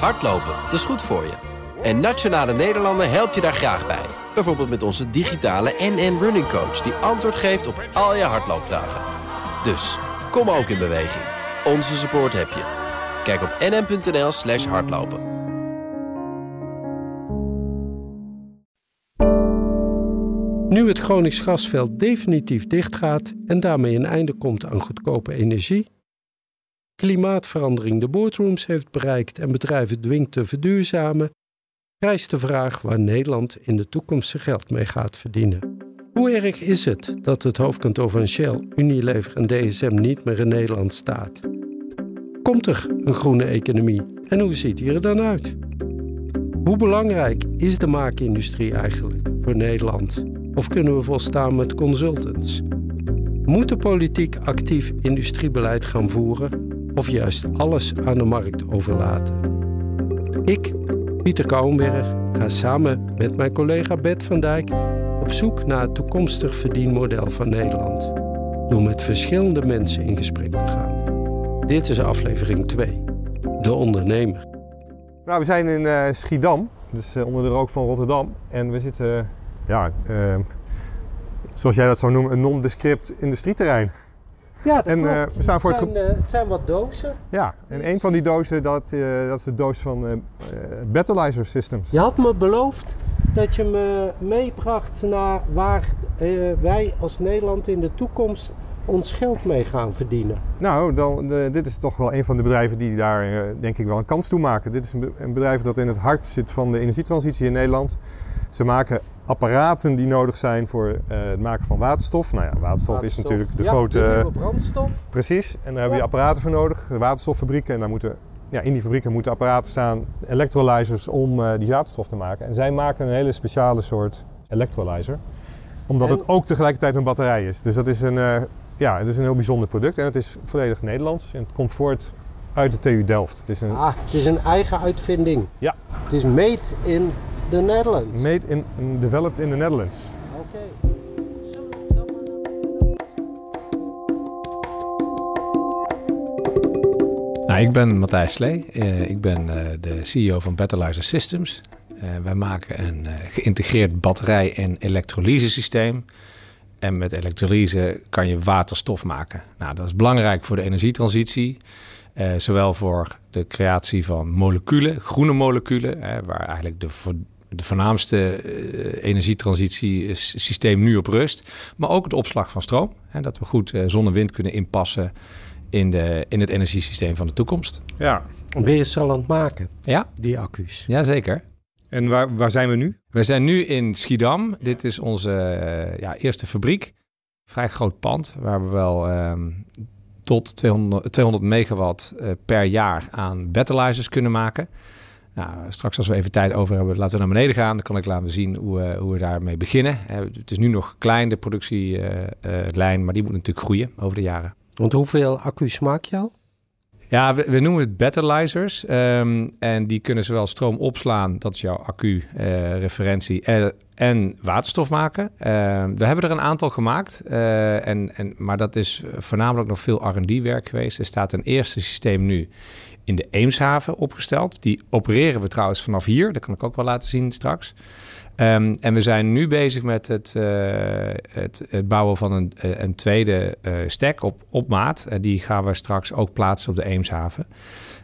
Hardlopen, dat is goed voor je. En Nationale Nederlanden helpt je daar graag bij. Bijvoorbeeld met onze digitale NN Running Coach... die antwoord geeft op al je hardloopvragen. Dus, kom ook in beweging. Onze support heb je. Kijk op nn.nl slash hardlopen. Nu het Gronings gasveld definitief dichtgaat en daarmee een einde komt aan goedkope energie, klimaatverandering de boardrooms heeft bereikt en bedrijven dwingt te verduurzamen, rijst de vraag waar Nederland in de toekomst zijn geld mee gaat verdienen. Hoe erg is het dat het hoofdkantoor van Shell, Unilever en DSM niet meer in Nederland staat? Komt er een groene economie en hoe ziet die er dan uit? Hoe belangrijk is de maakindustrie eigenlijk voor Nederland? Of kunnen we volstaan met consultants? Moet de politiek actief industriebeleid gaan voeren of juist alles aan de markt overlaten? Ik, Pieter Kouwenberg, ga samen met mijn collega Bert van Dijk op zoek naar het toekomstig verdienmodel van Nederland. Door met verschillende mensen in gesprek te gaan. Dit is aflevering 2. De ondernemer. Nou, we zijn in uh, Schiedam, dus uh, onder de rook van Rotterdam. En we zitten ja, uh, zoals jij dat zou noemen, een non-descript industrieterrein. Ja, en, uh, we staan voor het, zijn, het, het zijn wat dozen. Ja, en een van die dozen, dat, uh, dat is de doos van Battleizer Systems. Je had me beloofd dat je me meebracht naar waar wij als Nederland in de toekomst ons geld mee gaan verdienen. Nou, dan, de, dit is toch wel een van de bedrijven die daar denk ik wel een kans toe maken. Dit is een, een bedrijf dat in het hart zit van de energietransitie in Nederland. Ze maken apparaten die nodig zijn voor uh, het maken van waterstof. Nou ja, waterstof, is natuurlijk de ja, grote. Brandstof. Precies, en daar hebben je apparaten voor nodig, de waterstoffabrieken. En daar moeten, ja, in die fabrieken moeten apparaten staan, electrolyzers, om uh, die waterstof te maken. En zij maken een hele speciale soort electrolyzer, omdat en... het ook tegelijkertijd een batterij is. Dus dat is een, uh, ja, het is een heel bijzonder product en het is volledig Nederlands. En het komt voort uit de TU Delft. Het is een, ah, het is een eigen uitvinding. Ja. Het is made in the Netherlands. Made in, developed in the Netherlands. Oké. Nou, ik ben Matthijs Slee. Uh, ik ben uh, de CEO van Battleizer Systems. Uh, wij maken een geïntegreerd batterij- en elektrolysesysteem. En met elektrolyse kan je waterstof maken. Nou, dat is belangrijk voor de energietransitie. zowel voor de creatie van moleculen, groene moleculen, waar eigenlijk de de voornaamste uh, energietransitiesysteem nu op rust. Maar ook de opslag van stroom. Hè, dat we goed uh, zon en wind kunnen inpassen in, de, in het energiesysteem van de toekomst. Ja. Ben je het al aan het maken? Ja. Die accu's? Jazeker. En waar, waar zijn we nu? We zijn nu in Schiedam. Dit is onze uh, ja, eerste fabriek. Vrij groot pand waar we wel um, tot 200, 200 megawatt per jaar aan battleizers kunnen maken. Nou, straks als we even tijd over hebben, laten we naar beneden gaan. Dan kan ik laten zien hoe, uh, hoe we daarmee beginnen. Uh, het is nu nog klein, de productielijn, maar die moet natuurlijk groeien over de jaren. Want hoeveel accu's maak je al? Ja, we, we noemen het batterizers. Um, en die kunnen zowel stroom opslaan, dat is jouw accu-referentie, en, en, waterstof maken. Ehm, we hebben er een aantal gemaakt, en, en, maar dat is voornamelijk nog veel R&D-werk geweest. Er staat een eerste systeem nu in de Eemshaven opgesteld. Die opereren we trouwens vanaf hier. Dat kan ik ook wel laten zien straks. Um, en we zijn nu bezig met het, uh, het, het, bouwen van een, eh, een tweede uh, stack op, op maat. En die gaan we straks ook plaatsen op de Eemshaven.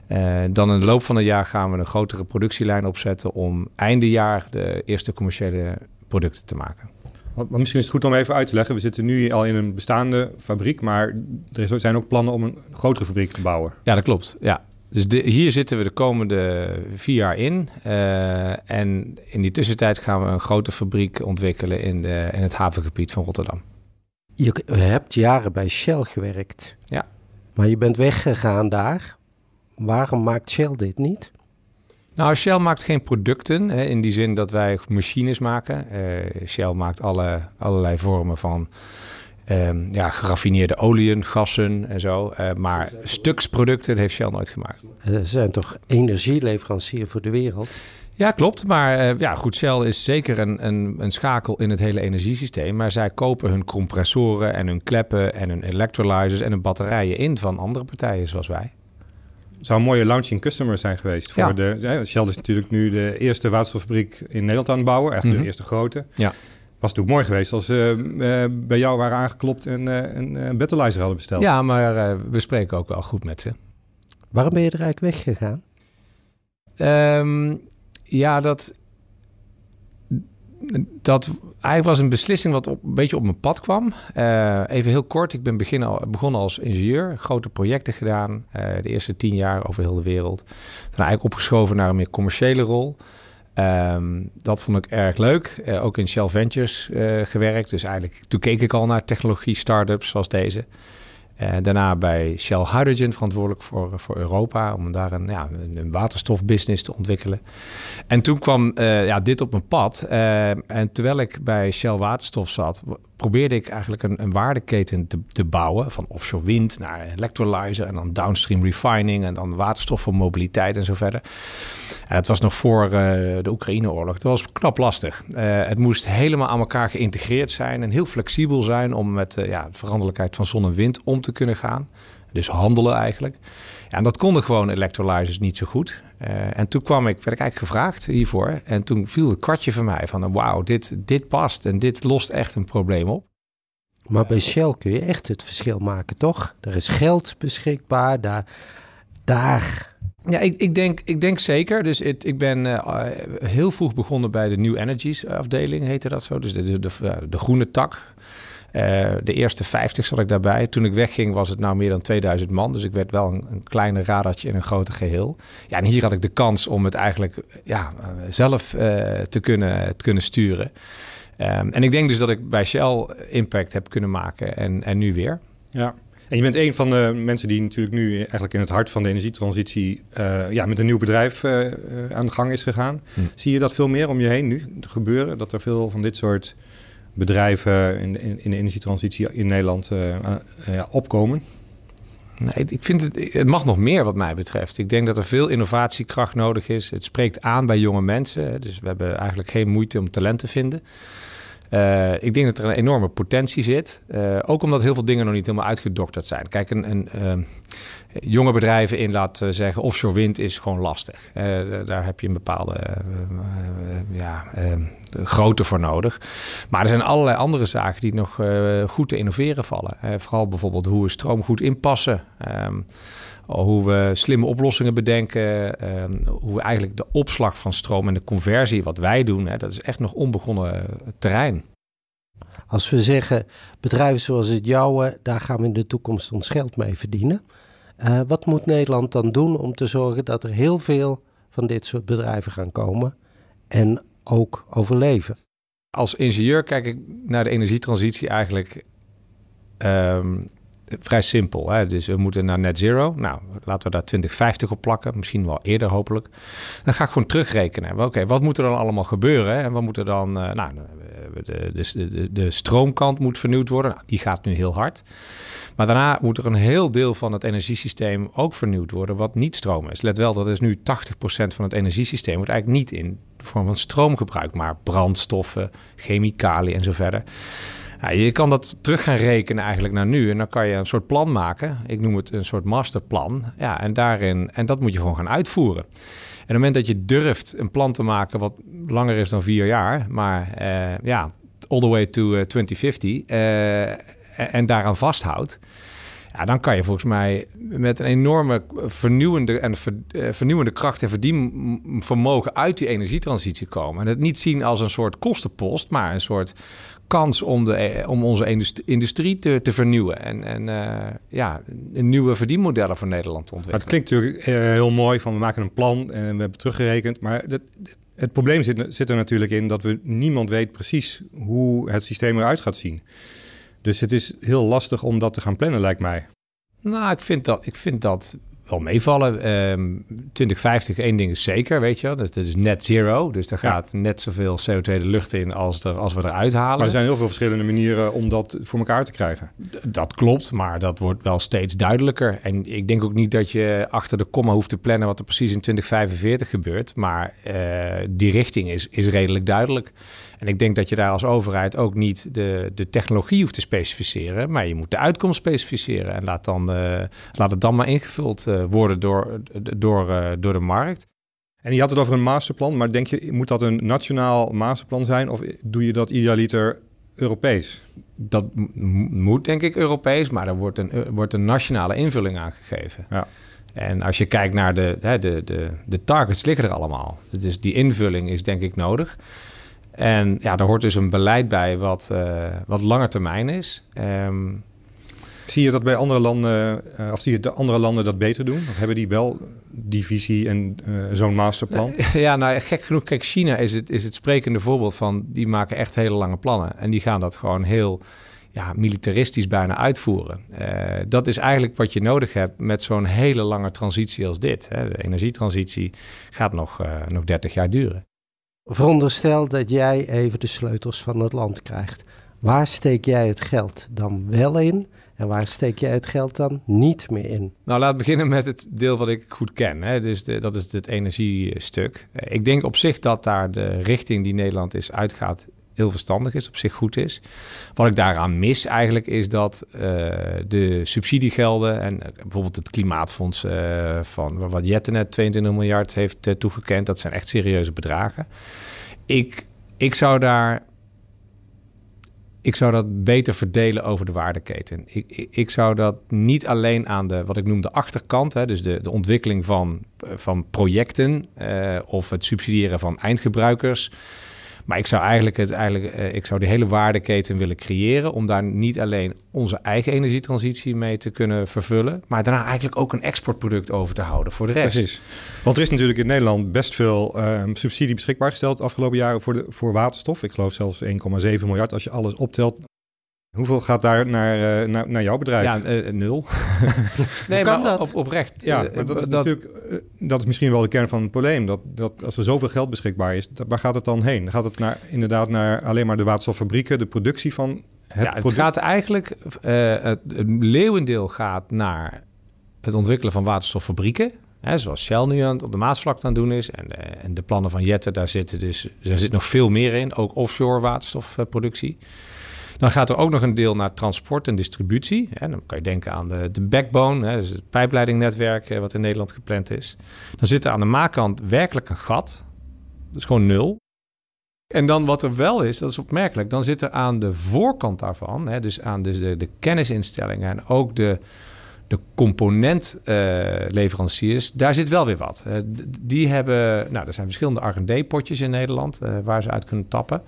Uh, dan in de loop van het jaar gaan we een grotere productielijn opzetten om einde jaar de eerste commerciële producten te maken. Maar misschien is het goed om even uit te leggen. We zitten nu al in een bestaande fabriek, maar er zijn ook plannen om een grotere fabriek te bouwen. Ja, dat klopt. Ja, dus de, hier zitten we de komende vier jaar in. Uh, en in die tussentijd gaan we een grote fabriek ontwikkelen in, de, in het havengebied van Rotterdam. Je hebt jaren bij Shell gewerkt. Ja. Maar je bent weggegaan daar. Waarom maakt Shell dit niet? Nou, Shell maakt geen producten hè, in die zin dat wij machines maken. Uh, Shell maakt alle, allerlei vormen van Um, ja, geraffineerde oliën, gassen en zo. Uh, maar stuksproducten heeft Shell nooit gemaakt. Ze zijn toch energieleverancier voor de wereld? Ja, klopt. Maar uh, ja, goed, Shell is zeker een, een, een, schakel in het hele energiesysteem. Maar zij kopen hun compressoren en hun kleppen en hun electrolyzers en hun batterijen in van andere partijen zoals wij. zou een mooie launching customer zijn geweest. Voor Ja. de, Shell is natuurlijk nu de eerste waterstoffabriek in Nederland aan het bouwen. Echt Mhm. de eerste grote. Ja. Was natuurlijk mooi geweest als ze eh, bij jou waren aangeklopt en eh, een uh, Battleizer hadden besteld. Ja, maar eh, we spreken ook wel goed met ze. Waarom ben je er eigenlijk weggegaan? Ehm, ja, dat, dat eigenlijk was een beslissing wat op, een beetje op mijn pad kwam. Eh, even heel kort, ik ben begin al, begonnen als ingenieur, grote projecten gedaan. eh, de eerste tien jaar over heel de wereld. Daarna eigenlijk opgeschoven naar een meer commerciële rol. Ehm, dat vond ik erg leuk. Eh, ook in Shell Ventures eh, gewerkt. Dus eigenlijk toen keek ik al naar technologie startups zoals deze. Uh, daarna bij Shell Hydrogen verantwoordelijk voor, voor Europa. Om daar een, ja, een waterstofbusiness te ontwikkelen. En toen kwam ja, dit op mijn pad. Uh, en terwijl ik bij Shell Waterstof zat, probeerde ik eigenlijk een, een waardeketen te, te, bouwen. Van offshore wind naar electrolyzer en dan downstream refining en dan waterstof voor mobiliteit en zo verder. En dat was nog voor uh, de Oekraïne-oorlog. Dat was knap lastig. Uh, het moest helemaal aan elkaar geïntegreerd zijn en heel flexibel zijn om met uh, ja, de veranderlijkheid van zon en wind om te kunnen gaan. Dus handelen eigenlijk. Ja, en dat konden gewoon electrolyzers niet zo goed. Uh, en toen kwam ik, werd ik eigenlijk gevraagd hiervoor. En toen viel het kwartje van mij van wauw, dit, dit past en dit lost echt een probleem op. Maar bij Shell kun je echt het verschil maken, toch? Er is geld beschikbaar, daar... daar... Ja, ik, ik, denk, ik denk zeker. Dus ik ben uh, heel vroeg begonnen bij de New Energies afdeling, heette dat zo. Dus de, de, de, de groene tak. Uh, de eerste 50 zat ik daarbij. Toen ik wegging was het nou meer dan 2000 man. Dus ik werd wel een, een kleine radartje in een grote geheel. Ja, en hier had ik de kans om het eigenlijk ja, uh, zelf uh, te, kunnen, te kunnen sturen. Um, en ik denk dus dat ik bij Shell impact heb kunnen maken en, en nu weer. Ja. En je bent een van de mensen die natuurlijk nu eigenlijk in het hart van de energietransitie uh, ja, met een nieuw bedrijf uh, aan de gang is gegaan. Hm. Zie je dat veel meer om je heen nu gebeuren? Dat er veel van dit soort bedrijven in, in, de energietransitie in Nederland ja, opkomen? Nee, ik vind het, het mag nog meer wat mij betreft. Ik denk dat er veel innovatiekracht nodig is. Het spreekt aan bij jonge mensen. Dus we hebben eigenlijk geen moeite om talent te vinden. Uh, ik denk dat er een enorme potentie zit. Ook omdat heel veel dingen nog niet helemaal uitgedokterd zijn. Kijk, een, een jonge bedrijven in, laten zeggen, offshore wind is gewoon lastig. daar heb je een bepaalde ja, grootte voor nodig. Maar er zijn allerlei andere zaken die nog goed te innoveren vallen. vooral bijvoorbeeld hoe we stroom goed inpassen. Um, hoe we slimme oplossingen bedenken. Um, hoe we eigenlijk de opslag van stroom en de conversie, wat wij doen, dat is echt nog onbegonnen terrein. Als we zeggen, bedrijven zoals het jouwe, daar gaan we in de toekomst ons geld mee verdienen. Wat moet Nederland dan doen om te zorgen dat er heel veel van dit soort bedrijven gaan komen en ook overleven? Als ingenieur kijk ik naar de energietransitie eigenlijk um, vrij simpel. Hè? Dus we moeten naar net zero. Nou, laten we daar 2050 op plakken. Misschien wel eerder hopelijk. Dan ga ik gewoon terugrekenen. Oké, wat moet er dan allemaal gebeuren? En wat moet er dan... Uh, nou, de, de, de, stroomkant moet vernieuwd worden. Nou, die gaat nu heel hard. Maar daarna moet er een heel deel van het energiesysteem ook vernieuwd worden... wat niet stroom is. Let wel, dat is nu 80% van het energiesysteem... wordt eigenlijk niet in vorm van stroom gebruikt... maar brandstoffen, chemicaliën en zo verder... Ja, je kan dat terug gaan rekenen eigenlijk naar nu. En dan kan je een soort plan maken. Ik noem het een soort masterplan. Ja, en, daarin, en dat moet je gewoon gaan uitvoeren. En op het moment dat je durft een plan te maken wat langer is dan vier jaar, maar uh, ja, all the way to uh, 2050 uh, en daaraan vasthoudt. Ja, dan kan je volgens mij met een enorme vernieuwende en uh, vernieuwende kracht en verdienvermogen uit die energietransitie komen. En het niet zien als een soort kostenpost, maar een soort kans om, de, om onze industrie te, te vernieuwen. En, en uh, ja, nieuwe verdienmodellen voor Nederland te ontwikkelen. Maar het klinkt natuurlijk heel mooi van we maken een plan en we hebben teruggerekend. Maar het probleem zit, zit er natuurlijk in dat we niemand weet precies hoe het systeem eruit gaat zien. Dus het is heel lastig om dat te gaan plannen, lijkt mij. Nou, ik vind dat, ik vind dat wel meevallen. Um, 2050, één ding is zeker, weet je wel. Dat is net zero. Dus daar gaat ja. net zoveel CO2 de lucht in als, er, als we eruit halen. Maar er zijn heel veel verschillende manieren om dat voor elkaar te krijgen. D dat klopt, maar dat wordt wel steeds duidelijker. En ik denk ook niet dat je achter de komma hoeft te plannen... wat er precies in 2045 gebeurt. Maar uh, die richting is, is redelijk duidelijk. En ik denk dat je daar als overheid ook niet de, de technologie hoeft te specificeren, maar je moet de uitkomst specificeren. En laat, dan, uh, laat het dan maar ingevuld uh, worden door, door, door de markt. En je had het over een masterplan, maar denk je, moet dat een nationaal masterplan zijn of doe je dat idealiter Europees? Dat moet denk ik Europees, maar er wordt een, wordt een nationale invulling aangegeven. Ja. En als je kijkt naar de, de, de, de targets liggen er allemaal. Dus die invulling is denk ik nodig. En ja, daar hoort dus een beleid bij wat, uh, wat langer termijn is. Um, zie je dat bij andere landen, uh, of zie je de andere landen dat beter doen? Of hebben die wel die visie en uh, zo'n masterplan? Ja, nou gek genoeg, kijk, China is het, is het sprekende voorbeeld van, die maken echt hele lange plannen. En die gaan dat gewoon heel ja, militaristisch bijna uitvoeren. Uh, dat is eigenlijk wat je nodig hebt met zo'n hele lange transitie als dit. Hè. De energietransitie gaat nog, nog 30 jaar duren. Veronderstel dat jij even de sleutels van het land krijgt. Waar steek jij het geld dan wel in en waar steek jij het geld dan niet meer in? Nou, laat beginnen met het deel wat ik goed ken. Hè. Dus dat is het energiestuk. Ik denk op zich dat daar de richting die Nederland is uitgaat heel verstandig is, op zich goed is. Wat ik daaraan mis eigenlijk is dat uh, de subsidiegelden en bijvoorbeeld het klimaatfonds uh, van wat Jette net 22 miljard heeft toegekend, dat zijn echt serieuze bedragen. Ik, ik zou daar ik zou dat beter verdelen over de waardeketen. Ik, ik, zou dat niet alleen aan de, wat ik noem de achterkant, hè, dus de, de ontwikkeling van, van projecten of het subsidiëren van eindgebruikers. Maar ik zou eigenlijk, het, eigenlijk uh, ik zou die hele waardeketen willen creëren om daar niet alleen onze eigen energietransitie mee te kunnen vervullen, maar daarna eigenlijk ook een exportproduct over te houden voor de rest. Precies. Want er is natuurlijk in Nederland best veel um, subsidie beschikbaar gesteld de afgelopen jaren voor, de, voor waterstof. Ik geloof zelfs 1,7 miljard als je alles optelt. Hoeveel gaat daar naar, uh, naar, naar, jouw bedrijf? Ja, uh, nul. nee, kan maar dat? Op, oprecht. Ja, maar dat is dat... natuurlijk dat is misschien wel de kern van het probleem. Dat, dat als er zoveel geld beschikbaar is, dat, waar gaat het dan heen? Gaat het naar, inderdaad naar alleen maar de waterstoffabrieken, de productie van het Ja, het gaat eigenlijk, uh, het, het leeuwendeel gaat naar het ontwikkelen van waterstoffabrieken. Hè, zoals Shell nu aan, op de Maasvlakte aan het doen is. En, uh, en de plannen van Jette, daar, zitten dus, daar zit nog veel meer in. Ook offshore waterstofproductie. Dan gaat er ook nog een deel naar transport en distributie. En dan kan je denken aan de, de backbone, hè, dus het pijpleidingnetwerk wat in Nederland gepland is. Dan zit er aan de maakkant werkelijk een gat. Dat is gewoon nul. En dan wat er wel is, dat is opmerkelijk, dan zit er aan de voorkant daarvan, hè, dus aan de, kennisinstellingen en ook de, de componentleveranciers, uh, daar zit wel weer wat. Die hebben, nou, er zijn verschillende R&D-potjes in Nederland uh, waar ze uit kunnen tappen.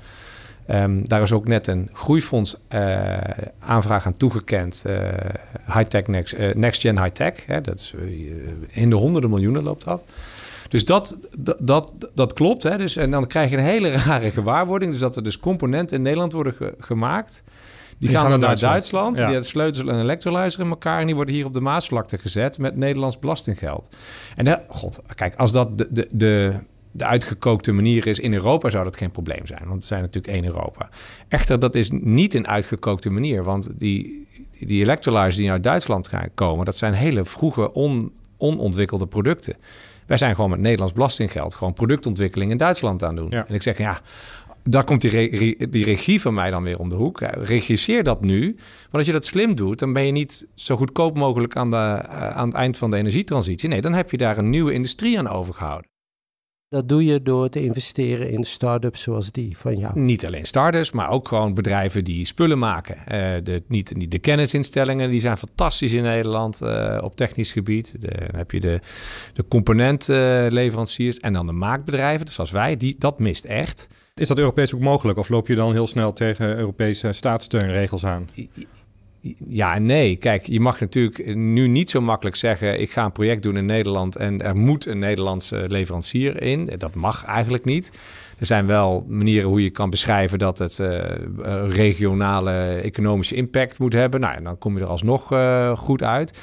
Um, daar is ook net een groeifonds uh, aanvraag aan toegekend. Uh, high-tech next, uh, next Gen High-tech. Hè, dat is, in de honderden miljoenen loopt dat. Dus dat, dat, dat, dat klopt. Hè, dus, en dan krijg je een hele rare gewaarwording. Dus dat er dus componenten in Nederland worden ge gemaakt. Die, die gaan, gaan naar Duitsland. Duitsland ja. Die sleutelen een elektrolyzer in elkaar. En die worden hier op de Maasvlakte gezet met Nederlands belastinggeld. En dat, god, kijk, als dat de, de, de de uitgekookte manier is. In Europa zou dat geen probleem zijn, want we zijn natuurlijk één Europa. Echter, dat is niet een uitgekookte manier, want die, die electrolyzers die uit Duitsland gaan komen, dat zijn hele vroege, on, onontwikkelde producten. Wij zijn gewoon met Nederlands belastinggeld gewoon productontwikkeling in Duitsland aan doen. Ja. En ik zeg, ja, daar komt die, re die regie van mij dan weer om de hoek. Regisseer dat nu. Want als je dat slim doet, dan ben je niet zo goedkoop mogelijk aan, de, uh, aan het eind van de energietransitie. Nee, dan heb je daar een nieuwe industrie aan overgehouden. Dat doe je door te investeren in start-ups zoals die van jou. Niet alleen start-ups, maar ook gewoon bedrijven die spullen maken. Uh, de, niet, niet de kennisinstellingen, die zijn fantastisch in Nederland uh, op technisch gebied. De, dan heb je de, de componentleveranciers en dan de maakbedrijven, dus zoals wij. Die, dat mist echt. Is dat Europees ook mogelijk of loop je dan heel snel tegen Europese staatssteunregels aan? Ja en nee. Kijk, je mag natuurlijk nu niet zo makkelijk zeggen: ik ga een project doen in Nederland en er moet een Nederlandse leverancier in. Dat mag eigenlijk niet. Er zijn wel manieren hoe je kan beschrijven dat het uh, regionale economische impact moet hebben. Nou, en dan kom je er alsnog uh, goed uit.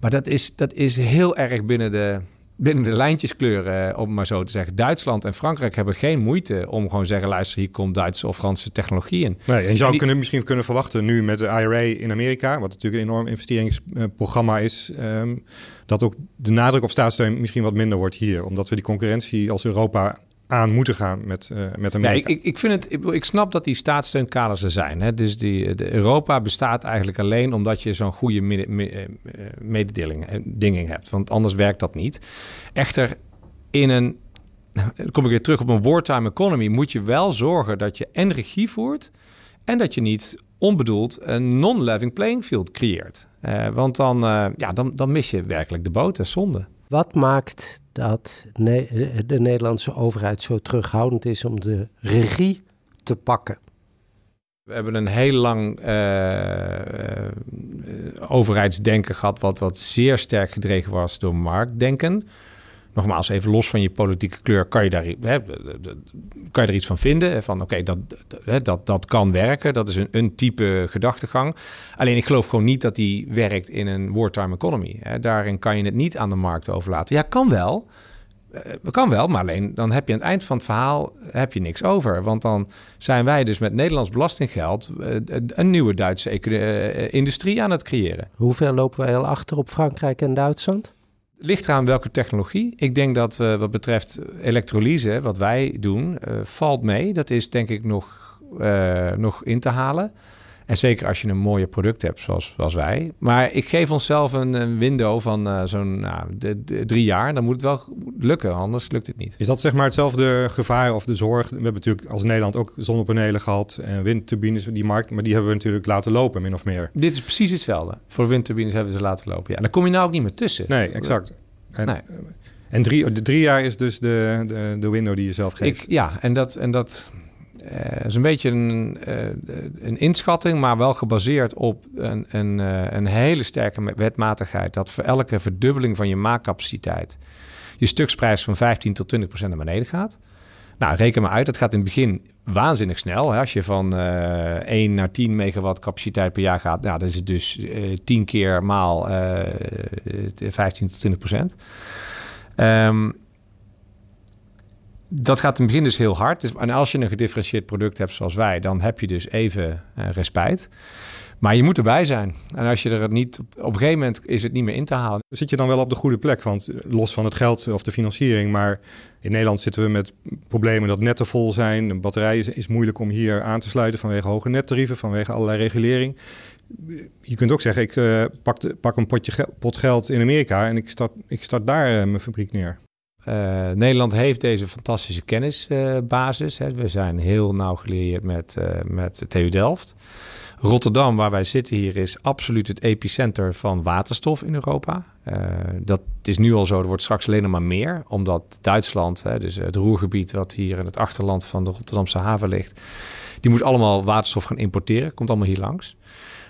Maar dat is, dat is heel erg binnen de, binnen de lijntjeskleuren, om maar zo te zeggen. Duitsland en Frankrijk hebben geen moeite om gewoon zeggen: luister, hier komt Duitse of Franse technologie in. Nee, en je zou kunnen, misschien kunnen verwachten nu met de IRA in Amerika, wat natuurlijk een enorm investeringsprogramma is, um, dat ook de nadruk op staatssteun misschien wat minder wordt hier, omdat we die concurrentie als Europa aan moeten gaan met, uh, met Amerika. Ja, ik, ik, vind het, ik, ik snap dat die staatssteunkaders er zijn. Hè? Dus die, de Europa bestaat eigenlijk alleen omdat je zo'n goede mededeling dinging hebt. Want anders werkt dat niet. Echter, in een dan kom ik weer terug op een wartime economy, moet je wel zorgen dat je en regie voert en dat je niet onbedoeld een non-living playing field creëert. Uh, want dan, uh, ja, dan, dan mis je werkelijk de boot, en zonde. Wat maakt dat de Nederlandse overheid zo terughoudend is om de regie te pakken? We hebben een heel lang uh, overheidsdenken gehad, wat, wat zeer sterk gedreven was door marktdenken nogmaals, even los van je politieke kleur, kan je daar, hè, kan je er iets van vinden. Van oké, dat, dat, dat kan werken. Dat is een, een type gedachtegang. Alleen ik geloof gewoon niet dat die werkt in een wartime economy. Hè. Daarin kan je het niet aan de markt overlaten. Ja, kan wel. Uh, kan wel, maar alleen dan heb je aan het eind van het verhaal heb je niks over. Want dan zijn wij dus met Nederlands belastinggeld uh, een nieuwe Duitse uh, industrie aan het creëren. Hoe ver lopen wij al achter op Frankrijk en Duitsland? Ligt eraan welke technologie. Ik denk dat uh, wat betreft elektrolyse, wat wij doen, uh, valt mee. Dat is denk ik nog, uh, nog in te halen. En zeker als je een mooie product hebt, zoals, zoals wij. Maar ik geef onszelf een, een window van uh, zo'n nou, drie jaar. Dan moet het wel lukken, anders lukt het niet. Is dat zeg maar hetzelfde gevaar of de zorg? We hebben natuurlijk als Nederland ook zonnepanelen gehad en windturbines, die markt. Maar die hebben we natuurlijk laten lopen, min of meer. Dit is precies hetzelfde. Voor windturbines hebben we ze laten lopen. Ja, en dan kom je nou ook niet meer tussen. Nee, exact. En, nee. en drie, de drie jaar is dus de, de, de window die je zelf geeft. Ik, ja, en dat... En dat uh, is een beetje een, uh, een inschatting, maar wel gebaseerd op een, een, uh, een hele sterke wetmatigheid. Dat voor elke verdubbeling van je maakcapaciteit je stuksprijs van 15 tot 20 procent naar beneden gaat. Nou, reken maar uit, dat gaat in het begin waanzinnig snel. Hè? Als je van 1 naar 10 megawatt capaciteit per jaar gaat, nou, is het dus 10 keer maal 15 tot 20 procent. Um, dat gaat in het begin dus heel hard. Dus, en als je een gedifferentieerd product hebt zoals wij, dan heb je dus even uh, respijt. Maar je moet erbij zijn. En als je er niet op, een gegeven moment is het niet meer in te halen. Zit je dan wel op de goede plek? Want eh, los van het geld of de financiering, maar in Nederland zitten we met problemen dat netten vol zijn. De batterij is, moeilijk om hier aan te sluiten vanwege hoge nettarieven, vanwege allerlei regulering. Je kunt ook zeggen, ik pak, pak, een potje pot geld in Amerika en ik start, ik start daar mijn fabriek neer. Uh, Nederland heeft deze fantastische kennisbasis. We zijn heel nauw gelieerd met, uh, met TU Delft. Rotterdam, waar wij zitten hier, is absoluut het epicenter van waterstof in Europa. dat is nu al zo, er wordt straks alleen nog maar meer. Omdat Duitsland, hè, dus het roergebied wat hier in het achterland van de Rotterdamse haven ligt... die moet allemaal waterstof gaan importeren. Komt allemaal hier langs.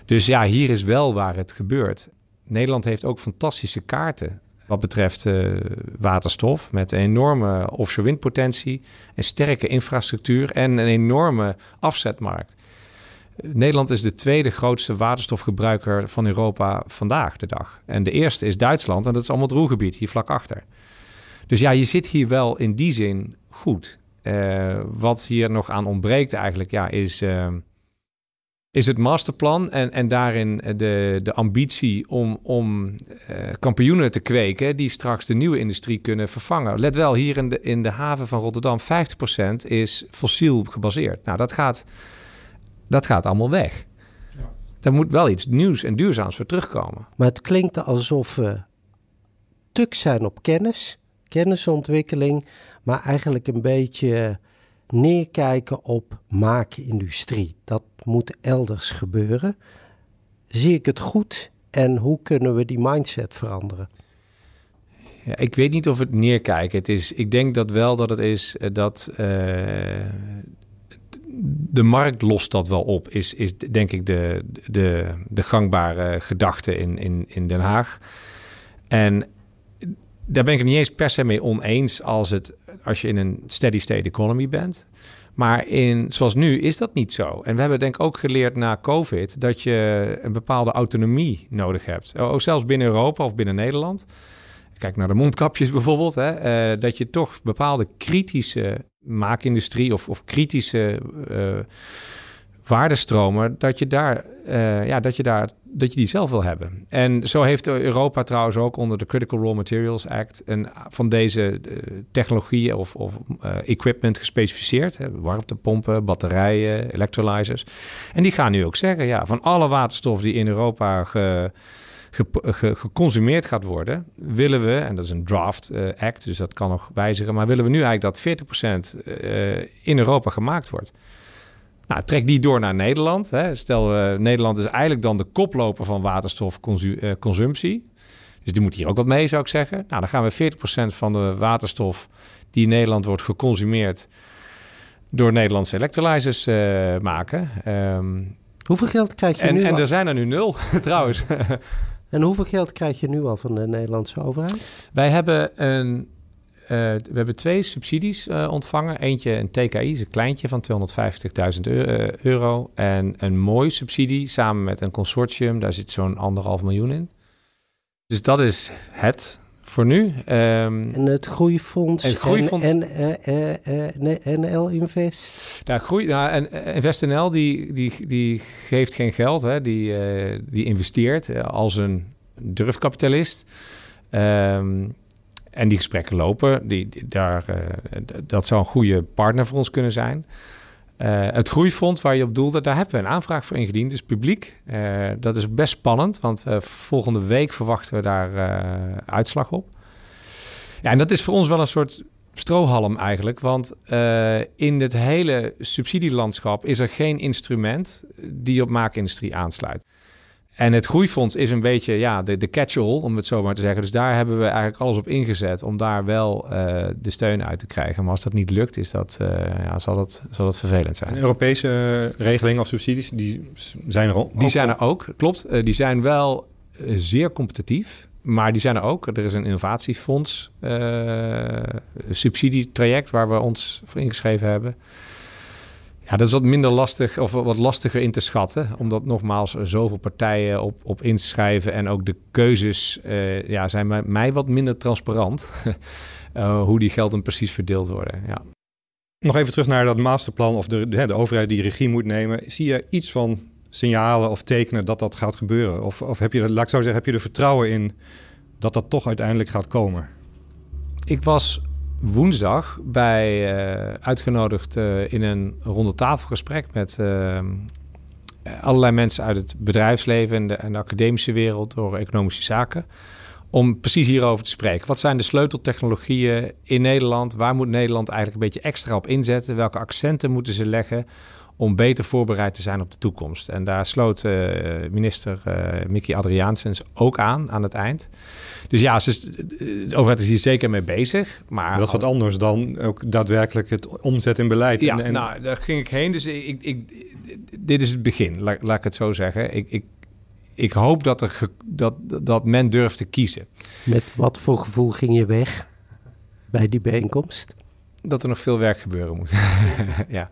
Dus ja, hier is wel waar het gebeurt. Nederland heeft ook fantastische kaarten wat betreft uh, waterstof. Met een enorme offshore windpotentie, een sterke infrastructuur en een enorme afzetmarkt. Nederland is de tweede grootste waterstofgebruiker van Europa vandaag de dag. En de eerste is Duitsland en dat is allemaal het Roergebied, hier vlak achter. Dus ja, je zit hier wel in die zin goed. Uh, wat hier nog aan ontbreekt eigenlijk, ja, is... Uh, is het masterplan en, en daarin de, de ambitie om, om uh, kampioenen te kweken die straks de nieuwe industrie kunnen vervangen. Let wel, hier in de, in de haven van Rotterdam 50% is fossiel gebaseerd. Nou, dat gaat, dat gaat allemaal weg. Ja. Daar moet wel iets nieuws en duurzaams voor terugkomen. Maar het klinkt alsof we tuk zijn op kennis, kennisontwikkeling, maar eigenlijk een beetje neerkijken op maakindustrie. Dat moet elders gebeuren. Zie ik het goed en hoe kunnen we die mindset veranderen? Ja, ik weet niet of het neerkijken. Het is, ik denk dat wel dat het is eh, dat uh, de markt lost dat wel op. Is, is denk ik de, de, de gangbare gedachte in, in, in Den Haag. En daar ben ik het niet eens per se mee oneens als, het, als je in een steady state economy bent. Maar in, zoals nu is dat niet zo. En we hebben denk ik ook geleerd na COVID dat je een bepaalde autonomie nodig hebt. Ook zelfs binnen Europa of binnen Nederland. Kijk naar de mondkapjes bijvoorbeeld. Hè, uh, dat je toch bepaalde kritische maakindustrie of, of kritische uh, waardestromen, dat je daar, uh, ja, dat je daar dat je die zelf wil hebben. En zo heeft Europa trouwens ook onder de Critical Raw Materials Act een, van deze uh, technologieën of, of uh, equipment gespecificeerd. Hè, warmtepompen, batterijen, electrolyzers. En die gaan nu ook zeggen, ja, van alle waterstof die in Europa ge, ge, geconsumeerd gaat worden, willen we, en dat is een draft uh, act, dus dat kan nog wijzigen, maar willen we nu eigenlijk dat 40% in Europa gemaakt wordt. Nou, trek die door naar Nederland. Hè. Stel, uh, Nederland is eigenlijk dan de koploper van waterstofconsumptie. Dus die moet hier ook wat mee, zou ik zeggen. Nou, dan gaan we 40% van de waterstof die in Nederland wordt geconsumeerd door Nederlandse electrolyzers uh, maken. Um, hoeveel geld krijg je en, nu? En al? er zijn er nu nul, trouwens. en hoeveel geld krijg je nu al van de Nederlandse overheid? Wij hebben een we hebben twee subsidies uh, ontvangen. Eentje een TKI, is een kleintje van 250.000 euro. En een mooi subsidie samen met een consortium. Daar zit zo'n anderhalf miljoen in. Dus dat is het voor nu. Um, en het groeifonds, en, groeifonds en, en NL Invest? Nou, groei, nou, en InvestNL die, die, die geeft geen geld. Hè. Die, die investeert als een durfkapitalist. Um, en die gesprekken lopen. Die, daar, uh, dat zou een goede partner voor ons kunnen zijn. Uh, het groeifonds waar je op doelde, daar hebben we een aanvraag voor ingediend. Dus publiek. Uh, dat is best spannend, want volgende week verwachten we daar uitslag op. Ja, en dat is voor ons wel een soort strohalm eigenlijk. Want in het hele subsidielandschap is er geen instrument die op maakindustrie aansluit. En het groeifonds is een beetje ja, de, de catch-all, om het zo maar te zeggen. Dus daar hebben we eigenlijk alles op ingezet om daar wel uh, de steun uit te krijgen. Maar als dat niet lukt, is dat, uh, ja, zal, dat, zal dat vervelend zijn. En Europese regelingen of subsidies, die zijn er ook? Die zijn er ook, klopt. Uh, die zijn wel zeer competitief. Maar die zijn er ook. Er is een innovatiefonds, subsidietraject waar we ons voor ingeschreven hebben. Ja, dat is wat minder lastig of wat lastiger in te schatten. Omdat nogmaals zoveel partijen op, op inschrijven. En ook de keuzes uh, ja, zijn mij, mij wat minder transparant. uh, hoe die gelden precies verdeeld worden. Ja. Nog even terug naar dat masterplan of de, de, de overheid die regie moet nemen. Zie je iets van signalen of tekenen dat dat gaat gebeuren? Of, of heb je, laat ik zo zeggen, heb je er vertrouwen in dat dat toch uiteindelijk gaat komen? Ik was woensdag bij uh, uitgenodigd uh, in een ronde tafelgesprek met uh, allerlei mensen uit het bedrijfsleven en de, en de, academische wereld door economische zaken. Om precies hierover te spreken. Wat zijn de sleuteltechnologieën in Nederland? Waar moet Nederland eigenlijk een beetje extra op inzetten? Welke accenten moeten ze leggen om beter voorbereid te zijn op de toekomst? En daar sloot minister Mickey Adriaansens ook aan aan het eind. Dus ja, ze, de overheid is hier zeker mee bezig. Maar dat is wat anders dan ook daadwerkelijk het omzetten in beleid. Ja, en, en... nou, daar ging ik heen. Dus ik, ik, dit is het begin, laat, laat ik het zo zeggen. Ik, ik, ik hoop dat, er, dat, dat men durft te kiezen. Met wat voor gevoel ging je weg bij die bijeenkomst? Dat er nog veel werk gebeuren moet. ja.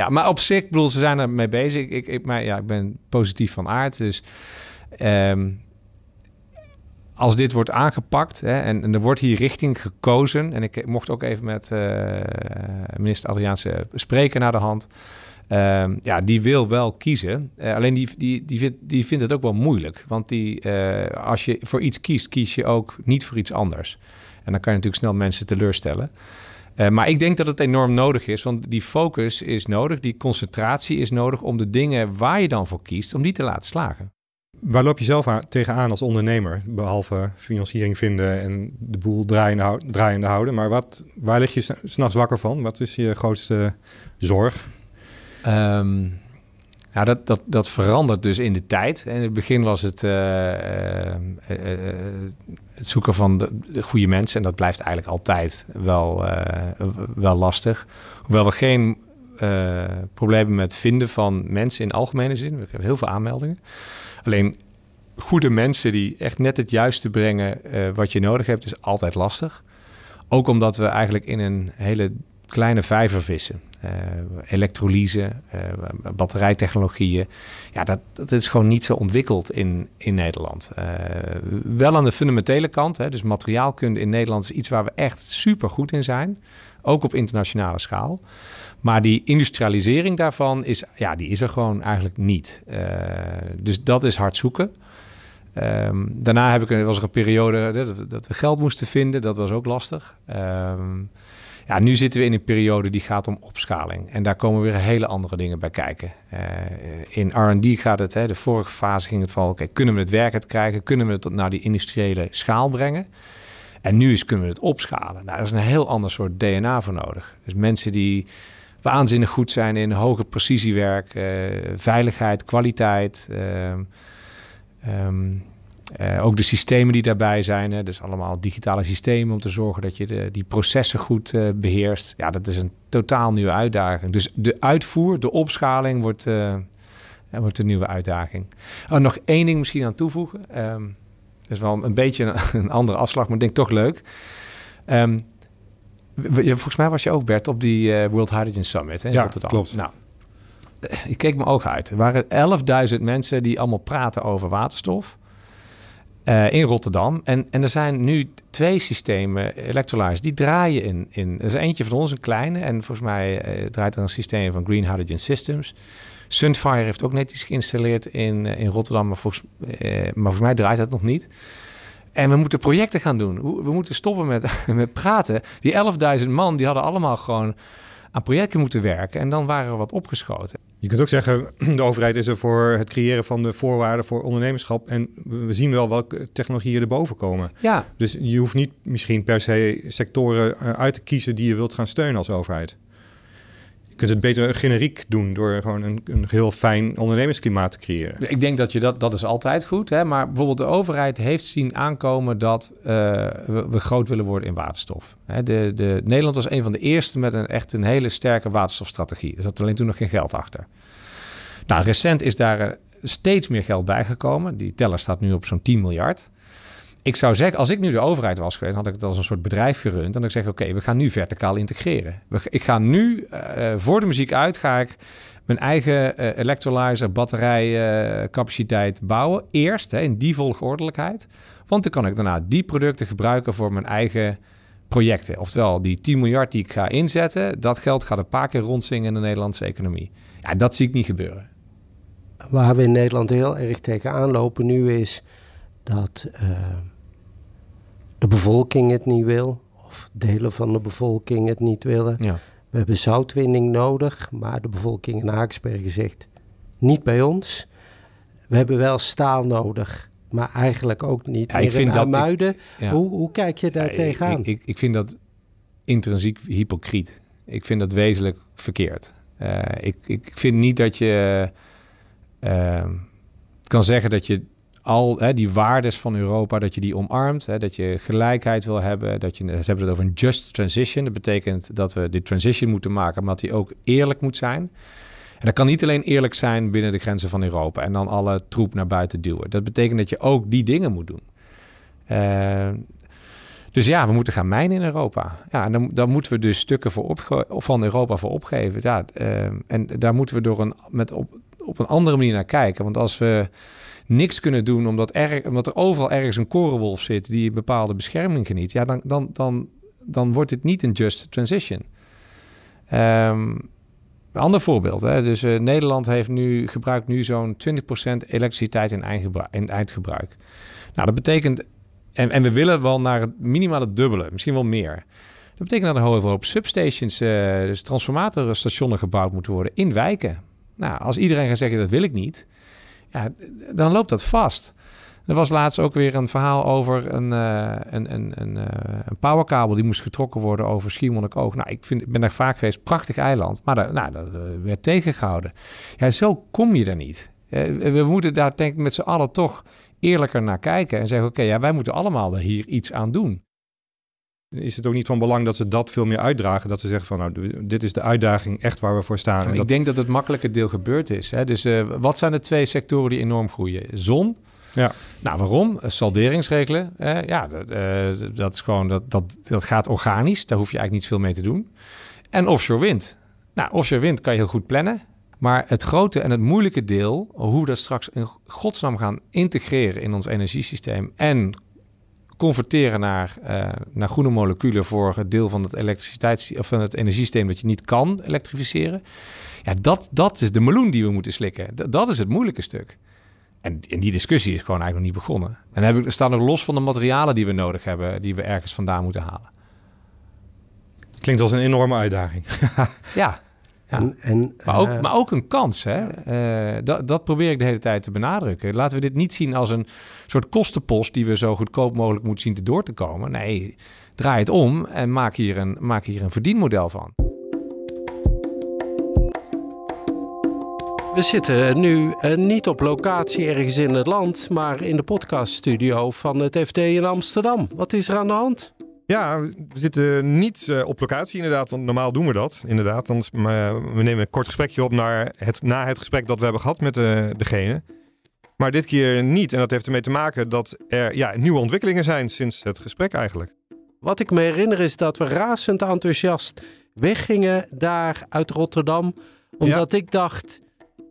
Ja, maar op zich, bedoel, ze zijn er mee bezig. Ik, ik, maar, ja, ik ben positief van aard, dus... Um, als dit wordt aangepakt hè, en, er wordt hier richting gekozen, en ik mocht ook even met uh, minister Adriaanse spreken naar de hand. Uh, ja, die wil wel kiezen. Uh, alleen die, die, die, vindt, die vindt het ook wel moeilijk. Want die, uh, als je voor iets kiest, kies je ook niet voor iets anders. En dan kan je natuurlijk snel mensen teleurstellen. Maar ik denk dat het enorm nodig is, want die focus is nodig, die concentratie is nodig om de dingen waar je dan voor kiest, om die te laten slagen. Waar loop je zelf aan, tegenaan als ondernemer? Behalve financiering vinden en de boel draaiende, draaiende houden. Maar wat, waar lig je s'nachts wakker van? Wat is je grootste zorg? Um, ja, dat, dat, dat verandert dus in de tijd. In het begin was het, uh, uh, uh, het zoeken van de, de, goede mensen. En dat blijft eigenlijk altijd wel, wel lastig. Hoewel we geen problemen met vinden van mensen in algemene zin. We hebben heel veel aanmeldingen. Alleen goede mensen die echt net het juiste brengen uh, wat je nodig hebt, is altijd lastig. Ook omdat we eigenlijk in een hele kleine vijvervissen. Uh, elektrolyse, uh, batterijtechnologieën. Ja, dat, dat is gewoon niet zo ontwikkeld in, in Nederland. Uh, wel aan de fundamentele kant. Hè, dus materiaalkunde in Nederland is iets waar we echt super goed in zijn. Ook op internationale schaal. Maar die industrialisering daarvan is, ja, die is er gewoon eigenlijk niet. dus dat is hard zoeken. Um, daarna heb ik, was er een periode dat, dat, we geld moesten vinden. Dat was ook lastig. Um, ja, nu zitten we in een periode die gaat om opschaling. En daar komen weer hele andere dingen bij kijken. Uh, in R&D gaat het, hè, de vorige fase ging het van... oké, kunnen we het werkend krijgen? Kunnen we het tot naar die industriële schaal brengen? En nu is kunnen we het opschalen. Nou, daar is een heel ander soort DNA voor nodig. Dus mensen die waanzinnig goed zijn in hoge precisiewerk... Uh, veiligheid, kwaliteit... Uh, um, uh, ook de systemen die daarbij zijn, hè, dus allemaal digitale systemen om te zorgen dat je de, die processen goed uh, beheerst. Ja, dat is een totaal nieuwe uitdaging. Dus de uitvoer, de opschaling wordt, uh, wordt een nieuwe uitdaging. Oh, nog één ding misschien aan toevoegen. Um, dat is wel een beetje een, een, andere afslag, maar ik denk toch leuk. Um, volgens mij was je ook, Bert, op die World Hydrogen Summit hè, in ja, Rotterdam. klopt. Nou, ik keek mijn ogen uit. Er waren 11.000 mensen die allemaal praten over waterstof. Uh, in Rotterdam. En, en er zijn nu twee systemen elektrolyzers die draaien in, in. Er is eentje van ons, een kleine. En volgens mij uh, draait er een systeem van Green Hydrogen Systems. Sunfire heeft ook net iets geïnstalleerd in, uh, in Rotterdam. Maar volgens, maar volgens mij draait dat nog niet. En we moeten projecten gaan doen. We moeten stoppen met, met praten. Die 11.000 man, die hadden allemaal gewoon aan projecten moeten werken. En dan waren we wat opgeschoten. Je kunt ook zeggen, de overheid is er voor het creëren van de voorwaarden voor ondernemerschap. En we zien wel welke technologieën erboven komen. Ja. Dus je hoeft niet misschien per se sectoren eh, uit te kiezen die je wilt gaan steunen als overheid. Kunt het beter generiek doen door gewoon een, een heel fijn ondernemersklimaat te creëren. Ik denk dat je dat, dat is altijd goed. Hè? Maar bijvoorbeeld de overheid heeft zien aankomen dat uh, we, we, groot willen worden in waterstof. Hè? De, de, Nederland was een van de eerste met een echt een hele sterke waterstofstrategie. Er zat alleen toen nog geen geld achter. Nou, recent is daar uh, steeds meer geld bijgekomen. Die teller staat nu op zo'n 10 miljard ik zou zeggen, als ik nu de overheid was geweest, had ik het als een soort bedrijf gerund. En ik zeg, oké, we gaan nu verticaal integreren. Ik ga nu, uh, voor de muziek uit, ga ik mijn eigen uh, electrolyzer, batterijcapaciteit bouwen. Eerst, hè, in die volgordelijkheid. Want dan kan ik daarna die producten gebruiken voor mijn eigen projecten. Oftewel, die 10 miljard die ik ga inzetten, dat geld gaat een paar keer rondzingen in de Nederlandse economie. Ja, dat zie ik niet gebeuren. Waar we in Nederland heel erg tegenaan lopen nu is dat uh, de bevolking het niet wil, of delen van de bevolking het niet willen. Ja. We hebben zoutwinning nodig, maar de bevolking in Haaksbergen zegt niet bij ons. We hebben wel staal nodig, maar eigenlijk ook niet. Ja, ik vind dat Muiden. Ja. Hoe, hoe kijk je daar tegenaan? Ik, ik, ik, vind dat intrinsiek hypocriet. Ik vind dat wezenlijk verkeerd. Uh, ik, ik vind niet dat je uh, kan zeggen dat je al hè, die waardes van Europa, dat je die omarmt. Hè, dat je gelijkheid wil hebben. Dat je, ze hebben het over een just transition. Dat betekent dat we die transition moeten maken, maar dat die ook eerlijk moet zijn. En dat kan niet alleen eerlijk zijn binnen de grenzen van Europa en dan alle troep naar buiten duwen. Dat betekent dat je ook die dingen moet doen. Uh, dus ja, we moeten gaan mijnen in Europa. Ja, en dan, dan moeten we dus stukken voor van Europa voor opgeven. Ja, uh, en daar moeten we door een, met op, op een andere manier naar kijken. Want als we niks kunnen doen omdat, er, omdat er overal ergens een korenwolf zit die bepaalde bescherming geniet, ja, dan, dan, dan, dan wordt het niet een just transition. Um, een ander voorbeeld. Hè? Dus uh, Nederland heeft nu, gebruikt nu zo'n 20% elektriciteit in, eindgebruik, in eindgebruik. Nou, dat betekent... En, en we willen wel naar het minimaal het dubbele, misschien wel meer. Dat betekent dat er een hoop substations, uh, dus transformatorstationen gebouwd moeten worden in wijken. Nou, als iedereen gaat zeggen dat wil ik niet, ja, dan loopt dat vast. Er was laatst ook weer een verhaal over een, uh, een, een, een, uh, een powerkabel die moest getrokken worden over Schiermonnikoog. Nou, ik, vind, ik ben daar vaak geweest, prachtig eiland, maar dat, nou, dat werd tegengehouden. Ja, zo kom je er niet. We moeten daar denk ik met z'n allen toch eerlijker naar kijken en zeggen, oké, ja, wij moeten allemaal hier iets aan doen. Is het ook niet van belang dat ze dat veel meer uitdragen? Dat ze zeggen van nou, dit is de uitdaging echt waar we voor staan. Ja, ik dat... denk dat het makkelijke deel gebeurd is. Hè? Dus uh, wat zijn de twee sectoren die enorm groeien? Zon. Ja. Nou, waarom? Salderingsregelen. Uh, ja, dat, uh, dat is gewoon dat, dat, dat gaat organisch. Daar hoef je eigenlijk niet veel mee te doen. En offshore wind. Nou, offshore wind kan je heel goed plannen. Maar het grote en het moeilijke deel, hoe we dat straks in godsnaam gaan integreren in ons energiesysteem en converteren naar, uh, naar groene moleculen voor het deel van het elektriciteits- of van het energiesysteem dat je niet kan elektrificeren. Ja, dat, dat is de meloen die we moeten slikken. Dat, dat is het moeilijke stuk. En, en, die discussie is gewoon eigenlijk nog niet begonnen. En dan heb ik, staan er los van de materialen die we nodig hebben, die we ergens vandaan moeten halen. Klinkt als een enorme uitdaging. ja. En, en, maar, ook, uh, maar ook een kans. Hè? Uh, dat, dat probeer ik de hele tijd te benadrukken. Laten we dit niet zien als een soort kostenpost die we zo goedkoop mogelijk moeten zien te door te komen. Nee, draai het om en maak hier een, maak hier een verdienmodel van. We zitten nu uh, niet op locatie ergens in het land, maar in de podcaststudio van het FD in Amsterdam. Wat is er aan de hand? Ja, we zitten niet uh, op locatie inderdaad, want normaal doen we dat inderdaad. Dan, uh, we nemen een kort gesprekje op naar het, na het gesprek dat we hebben gehad met uh, degene. Maar dit keer niet. En dat heeft ermee te maken dat er ja, nieuwe ontwikkelingen zijn sinds het gesprek eigenlijk. Wat ik me herinner is dat we razend enthousiast weggingen daar uit Rotterdam. Omdat ja. ik dacht,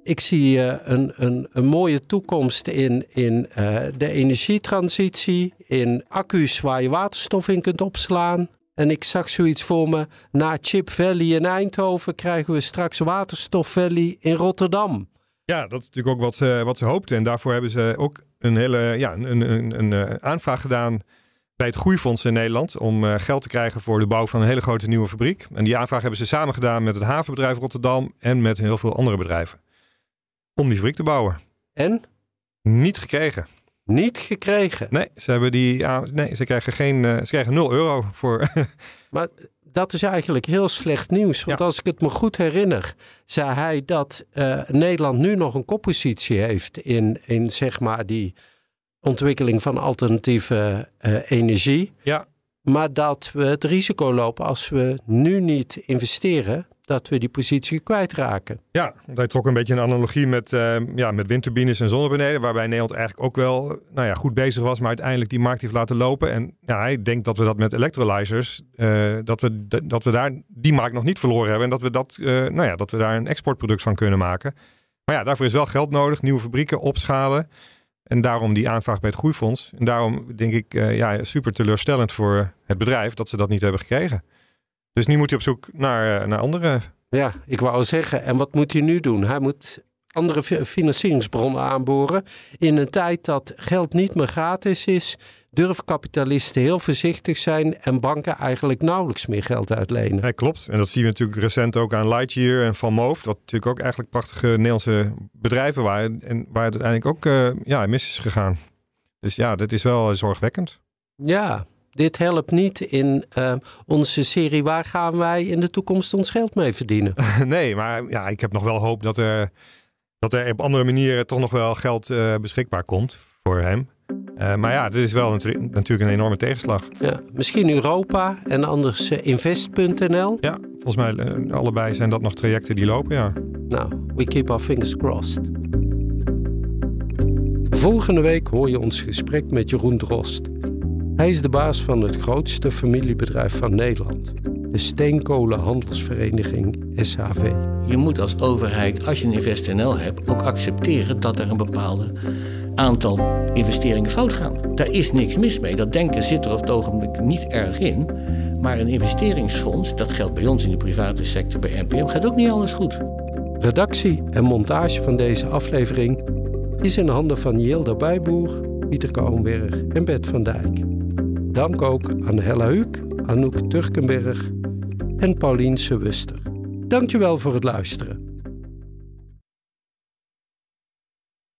ik zie uh, een, een, een, mooie toekomst in, in uh, de energietransitie, in accu's waar je waterstof in kunt opslaan. En ik zag zoiets voor me, na Chip Valley in Eindhoven krijgen we straks Waterstof Valley in Rotterdam. Ja, dat is natuurlijk ook wat ze, wat ze hoopten. En daarvoor hebben ze ook een hele ja, een, een, een, een aanvraag gedaan bij het Groeifonds in Nederland om geld te krijgen voor de bouw van een hele grote nieuwe fabriek. En die aanvraag hebben ze samen gedaan met het havenbedrijf Rotterdam en met heel veel andere bedrijven om die fabriek te bouwen. En? Niet gekregen. Niet gekregen? Nee, ze, hebben die, ja, nee, ze, krijgen geen, uh, ze krijgen 0 euro voor. maar dat is eigenlijk heel slecht nieuws. Want ja. als ik het me goed herinner, zei hij dat uh, Nederland nu nog een koppositie heeft in, in zeg maar die ontwikkeling van alternatieve uh, energie. Ja. Maar dat we het risico lopen als we nu niet investeren, dat we die positie kwijtraken. Ja, hij trok een beetje een analogie met, uh, ja, met windturbines en zonnepanelen, waarbij Nederland eigenlijk ook wel nou ja, goed bezig was, maar uiteindelijk die markt heeft laten lopen. En ja, hij denkt dat we dat met electrolyzers, uh, dat, we, dat we daar die markt nog niet verloren hebben en dat we, dat, uh, nou ja, dat we daar een exportproduct van kunnen maken. Maar ja, daarvoor is wel geld nodig, nieuwe fabrieken opschalen. En daarom die aanvraag bij het Groeifonds. En daarom denk ik ja, super teleurstellend voor het bedrijf dat ze dat niet hebben gekregen. Dus nu moet hij op zoek naar, naar andere. Ja, ik wou zeggen, en wat moet hij nu doen? Hij moet andere financieringsbronnen aanboren. In een tijd dat geld niet meer gratis is, durven kapitalisten heel voorzichtig zijn en banken eigenlijk nauwelijks meer geld uitlenen. Ja, klopt. En dat zien we natuurlijk recent ook aan Lightyear en Van Moof, wat natuurlijk ook eigenlijk prachtige Nederlandse bedrijven waren en waar het uiteindelijk ook uh, ja, mis is gegaan. Dus ja, dat is wel zorgwekkend. Ja, dit helpt niet in uh, onze serie Waar gaan wij in de toekomst ons geld mee verdienen? nee, maar ja, ik heb nog wel hoop dat er, dat er op andere manieren toch nog wel geld uh, beschikbaar komt voor hem. Uh, maar ja, dit is wel natuurlijk, natuurlijk een enorme tegenslag. Ja, misschien Europa en anders invest.nl. Ja, volgens mij allebei zijn dat nog trajecten die lopen, ja. Nou, we keep our fingers crossed. Volgende week hoor je ons gesprek met Jeroen Drost. Hij is de baas van het grootste familiebedrijf van Nederland, de Steenkolenhandelsvereniging SHV. Je moet als overheid, als je een InvestNL hebt, ook accepteren dat er een bepaalde aantal investeringen fout gaan. Daar is niks mis mee. Dat denken zit er op het ogenblik niet erg in. Maar een investeringsfonds, dat geldt bij ons in de private sector, bij NPM, gaat ook niet alles goed. Redactie en montage van deze aflevering is in handen van Jilda Bijboer, Pieter Kouwenberg en Bert van Dijk. Dank ook aan Hella Huuk, Anouk Turkenberg en Paulien Sewuster. Dankjewel voor het luisteren.